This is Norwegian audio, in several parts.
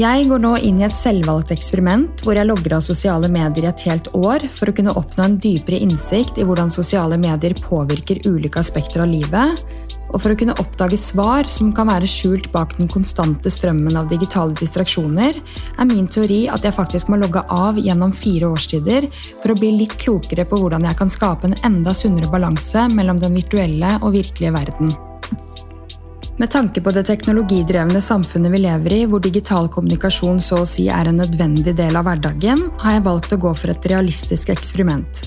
Jeg går nå inn i et selvvalgt eksperiment hvor jeg logger av sosiale medier i et helt år for å kunne oppnå en dypere innsikt i hvordan sosiale medier påvirker ulike aspekter av livet, og for å kunne oppdage svar som kan være skjult bak den konstante strømmen av digitale distraksjoner, er min teori at jeg faktisk må logge av gjennom fire årstider for å bli litt klokere på hvordan jeg kan skape en enda sunnere balanse mellom den virtuelle og virkelige verden. Med tanke på det teknologidrevne samfunnet vi lever i, hvor digital kommunikasjon så å si er en nødvendig del av hverdagen, har jeg valgt å gå for et realistisk eksperiment.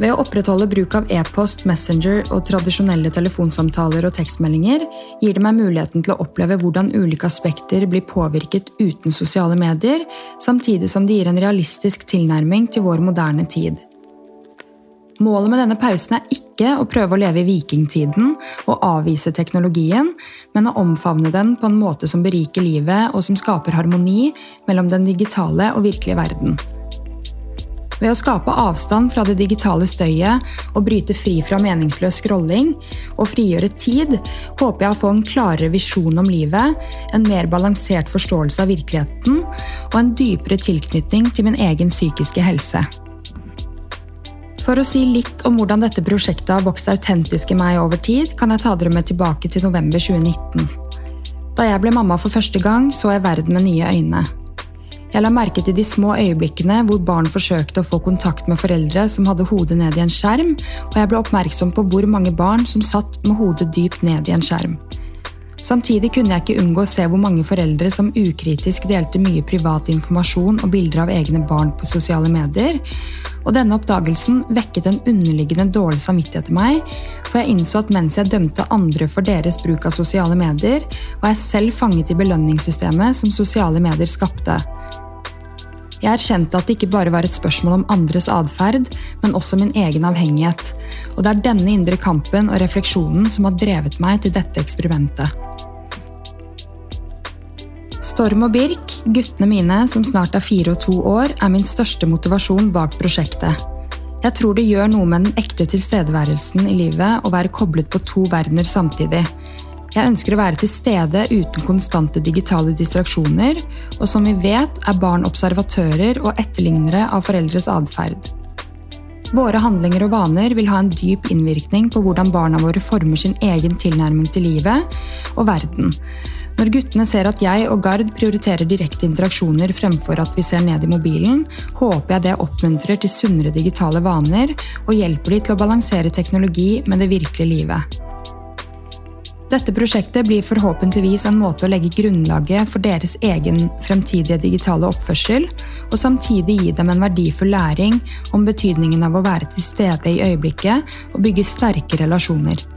Ved å opprettholde bruk av e-post, Messenger og tradisjonelle telefonsamtaler og tekstmeldinger gir det meg muligheten til å oppleve hvordan ulike aspekter blir påvirket uten sosiale medier, samtidig som det gir en realistisk tilnærming til vår moderne tid. Målet med denne pausen er ikke å prøve å leve i vikingtiden og avvise teknologien, men å omfavne den på en måte som beriker livet og som skaper harmoni mellom den digitale og virkelige verden. Ved å skape avstand fra det digitale støyet og bryte fri fra meningsløs scrolling, og frigjøre tid, håper jeg å få en klarere visjon om livet, en mer balansert forståelse av virkeligheten og en dypere tilknytning til min egen psykiske helse. For å si litt om hvordan dette prosjektet har vokst autentisk i meg over tid, kan jeg ta dere med tilbake til november 2019. Da jeg ble mamma for første gang, så jeg verden med nye øyne. Jeg la merke til de små øyeblikkene hvor barn forsøkte å få kontakt med foreldre som hadde hodet ned i en skjerm, og jeg ble oppmerksom på hvor mange barn som satt med hodet dypt ned i en skjerm. Samtidig kunne jeg ikke unngå å se hvor mange foreldre som ukritisk delte mye privat informasjon og bilder av egne barn på sosiale medier, og denne oppdagelsen vekket en underliggende dårlig samvittighet i meg, for jeg innså at mens jeg dømte andre for deres bruk av sosiale medier, var jeg selv fanget i belønningssystemet som sosiale medier skapte. Jeg erkjente at det ikke bare var et spørsmål om andres atferd, men også min egen avhengighet. Og det er denne indre kampen og refleksjonen som har drevet meg til dette eksperimentet. Storm og Birk, guttene mine som snart er fire og to år, er min største motivasjon bak prosjektet. Jeg tror det gjør noe med den ekte tilstedeværelsen i livet å være koblet på to verdener samtidig. Jeg ønsker å være til stede uten konstante digitale distraksjoner, og som vi vet, er barn observatører og etterlignere av foreldres atferd. Våre handlinger og vaner vil ha en dyp innvirkning på hvordan barna våre former sin egen tilnærming til livet og verden. Når guttene ser at jeg og Gard prioriterer direkte interaksjoner fremfor at vi ser ned i mobilen, håper jeg det oppmuntrer til sunnere digitale vaner og hjelper de til å balansere teknologi med det virkelige livet. Dette prosjektet blir forhåpentligvis en måte å legge grunnlaget for deres egen fremtidige digitale oppførsel, og samtidig gi dem en verdifull læring om betydningen av å være til stede i øyeblikket og bygge sterke relasjoner.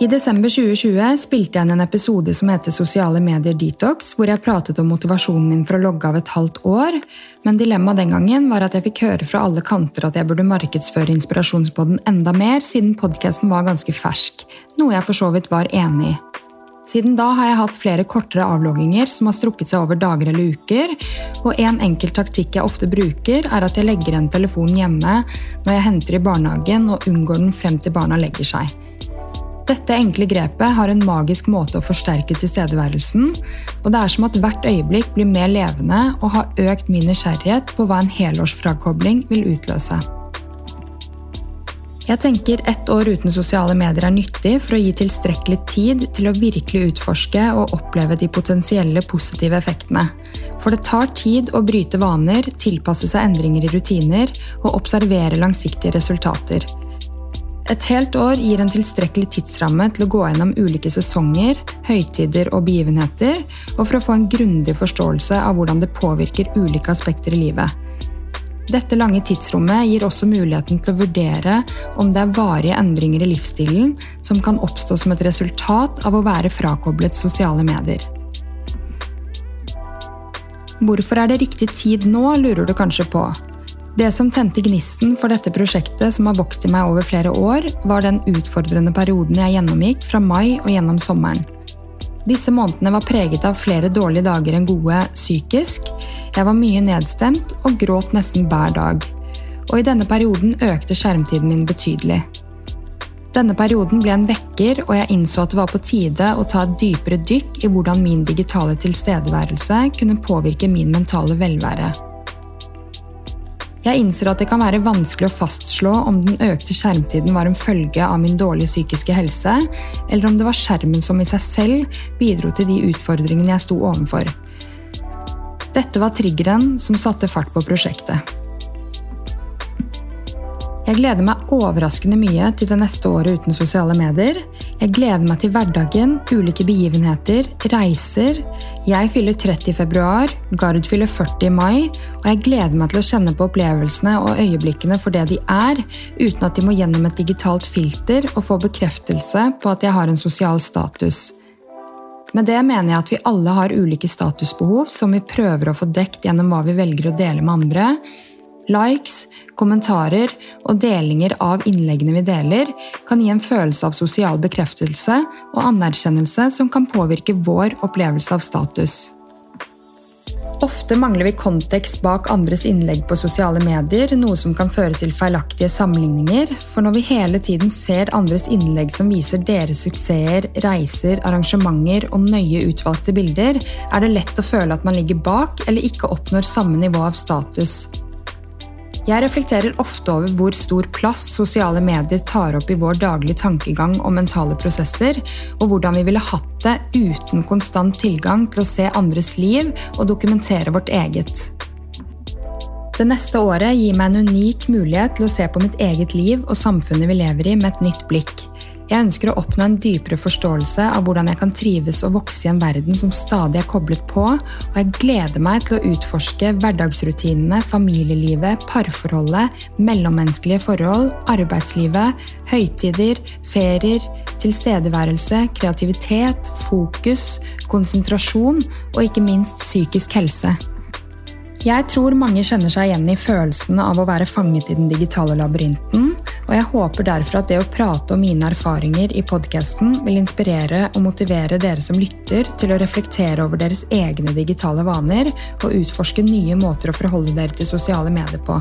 I desember 2020 spilte jeg inn en episode som heter Sosiale medier detox, hvor jeg pratet om motivasjonen min for å logge av et halvt år, men dilemmaet den gangen var at jeg fikk høre fra alle kanter at jeg burde markedsføre Inspirasjonspodden enda mer, siden podkasten var ganske fersk, noe jeg for så vidt var enig i. Siden da har jeg hatt flere kortere avlogginger som har strukket seg over dager eller uker, og en enkel taktikk jeg ofte bruker, er at jeg legger igjen telefonen hjemme når jeg henter i barnehagen og unngår den frem til barna legger seg. Dette enkle grepet har en magisk måte å forsterke tilstedeværelsen, og det er som at hvert øyeblikk blir mer levende og har økt min nysgjerrighet på hva en helårsfrakobling vil utløse. Jeg tenker ett år uten sosiale medier er nyttig for å gi tilstrekkelig tid til å virkelig utforske og oppleve de potensielle positive effektene. For det tar tid å bryte vaner, tilpasse seg endringer i rutiner og observere langsiktige resultater. Et helt år gir en tilstrekkelig tidsramme til å gå gjennom ulike sesonger, høytider og begivenheter, og for å få en grundig forståelse av hvordan det påvirker ulike aspekter i livet. Dette lange tidsrommet gir også muligheten til å vurdere om det er varige endringer i livsstilen som kan oppstå som et resultat av å være frakoblet sosiale medier. Hvorfor er det riktig tid nå, lurer du kanskje på. Det som tente gnisten for dette prosjektet, som har vokst i meg over flere år, var den utfordrende perioden jeg gjennomgikk fra mai og gjennom sommeren. Disse månedene var preget av flere dårlige dager enn gode psykisk. Jeg var mye nedstemt og gråt nesten hver dag. Og i denne perioden økte skjermtiden min betydelig. Denne perioden ble en vekker, og jeg innså at det var på tide å ta et dypere dykk i hvordan min digitale tilstedeværelse kunne påvirke min mentale velvære. Jeg innser at det kan være vanskelig å fastslå om den økte skjermtiden var en følge av min dårlige psykiske helse, eller om det var skjermen som i seg selv bidro til de utfordringene jeg sto overfor. Dette var triggeren som satte fart på prosjektet. Jeg gleder meg overraskende mye til det neste året uten sosiale medier. Jeg gleder meg til hverdagen, ulike begivenheter, reiser. Jeg fyller 30 i februar, Gard fyller 40 i mai, og jeg gleder meg til å kjenne på opplevelsene og øyeblikkene for det de er, uten at de må gjennom et digitalt filter og få bekreftelse på at jeg har en sosial status. Med det mener jeg at vi alle har ulike statusbehov som vi prøver å få dekt gjennom hva vi velger å dele med andre, Likes, kommentarer og delinger av innleggene vi deler, kan gi en følelse av sosial bekreftelse og anerkjennelse som kan påvirke vår opplevelse av status. Ofte mangler vi kontekst bak andres innlegg på sosiale medier, noe som kan føre til feilaktige sammenligninger, for når vi hele tiden ser andres innlegg som viser deres suksesser, reiser, arrangementer og nøye utvalgte bilder, er det lett å føle at man ligger bak eller ikke oppnår samme nivå av status. Jeg reflekterer ofte over hvor stor plass sosiale medier tar opp i vår daglige tankegang og mentale prosesser, og hvordan vi ville hatt det uten konstant tilgang til å se andres liv og dokumentere vårt eget. Det neste året gir meg en unik mulighet til å se på mitt eget liv og samfunnet vi lever i med et nytt blikk. Jeg ønsker å oppnå en dypere forståelse av hvordan jeg kan trives og vokse i en verden som stadig er koblet på, og jeg gleder meg til å utforske hverdagsrutinene, familielivet, parforholdet, mellommenneskelige forhold, arbeidslivet, høytider, ferier, tilstedeværelse, kreativitet, fokus, konsentrasjon og ikke minst psykisk helse. Jeg tror mange kjenner seg igjen i følelsen av å være fanget i den digitale labyrinten, og jeg håper derfor at det å prate om mine erfaringer i podkasten vil inspirere og motivere dere som lytter, til å reflektere over deres egne digitale vaner og utforske nye måter å forholde dere til sosiale medier på.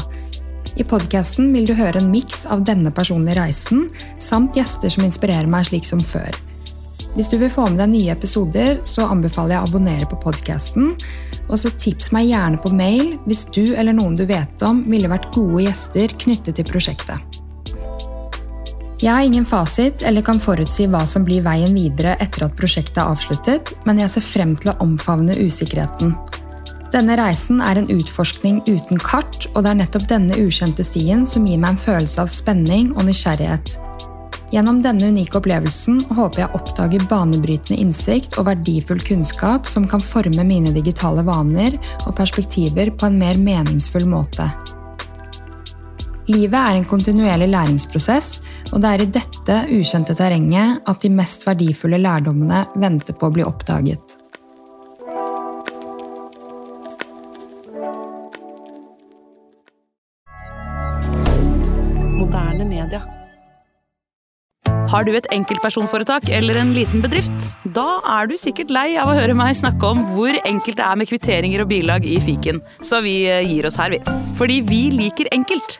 I podkasten vil du høre en miks av denne personlige reisen, samt gjester som inspirerer meg slik som før. Hvis du vil få med deg nye episoder, så anbefaler jeg å abonnere på podkasten. Og så tips meg gjerne på mail hvis du eller noen du vet om ville vært gode gjester knyttet til prosjektet. Jeg har ingen fasit eller kan forutsi hva som blir veien videre etter at prosjektet er avsluttet, men jeg ser frem til å omfavne usikkerheten. Denne reisen er en utforskning uten kart, og det er nettopp denne ukjente stien som gir meg en følelse av spenning og nysgjerrighet. Gjennom denne unike opplevelsen håper jeg oppdager banebrytende innsikt og verdifull kunnskap som kan forme mine digitale vaner og perspektiver på en mer meningsfull måte. Livet er en kontinuerlig læringsprosess, og det er i dette ukjente terrenget at de mest verdifulle lærdommene venter på å bli oppdaget. Moderne media. Har du et enkeltpersonforetak eller en liten bedrift? Da er du sikkert lei av å høre meg snakke om hvor enkelt det er med kvitteringer og bilag i fiken, så vi eh, gir oss her, vi. Fordi vi liker enkelt.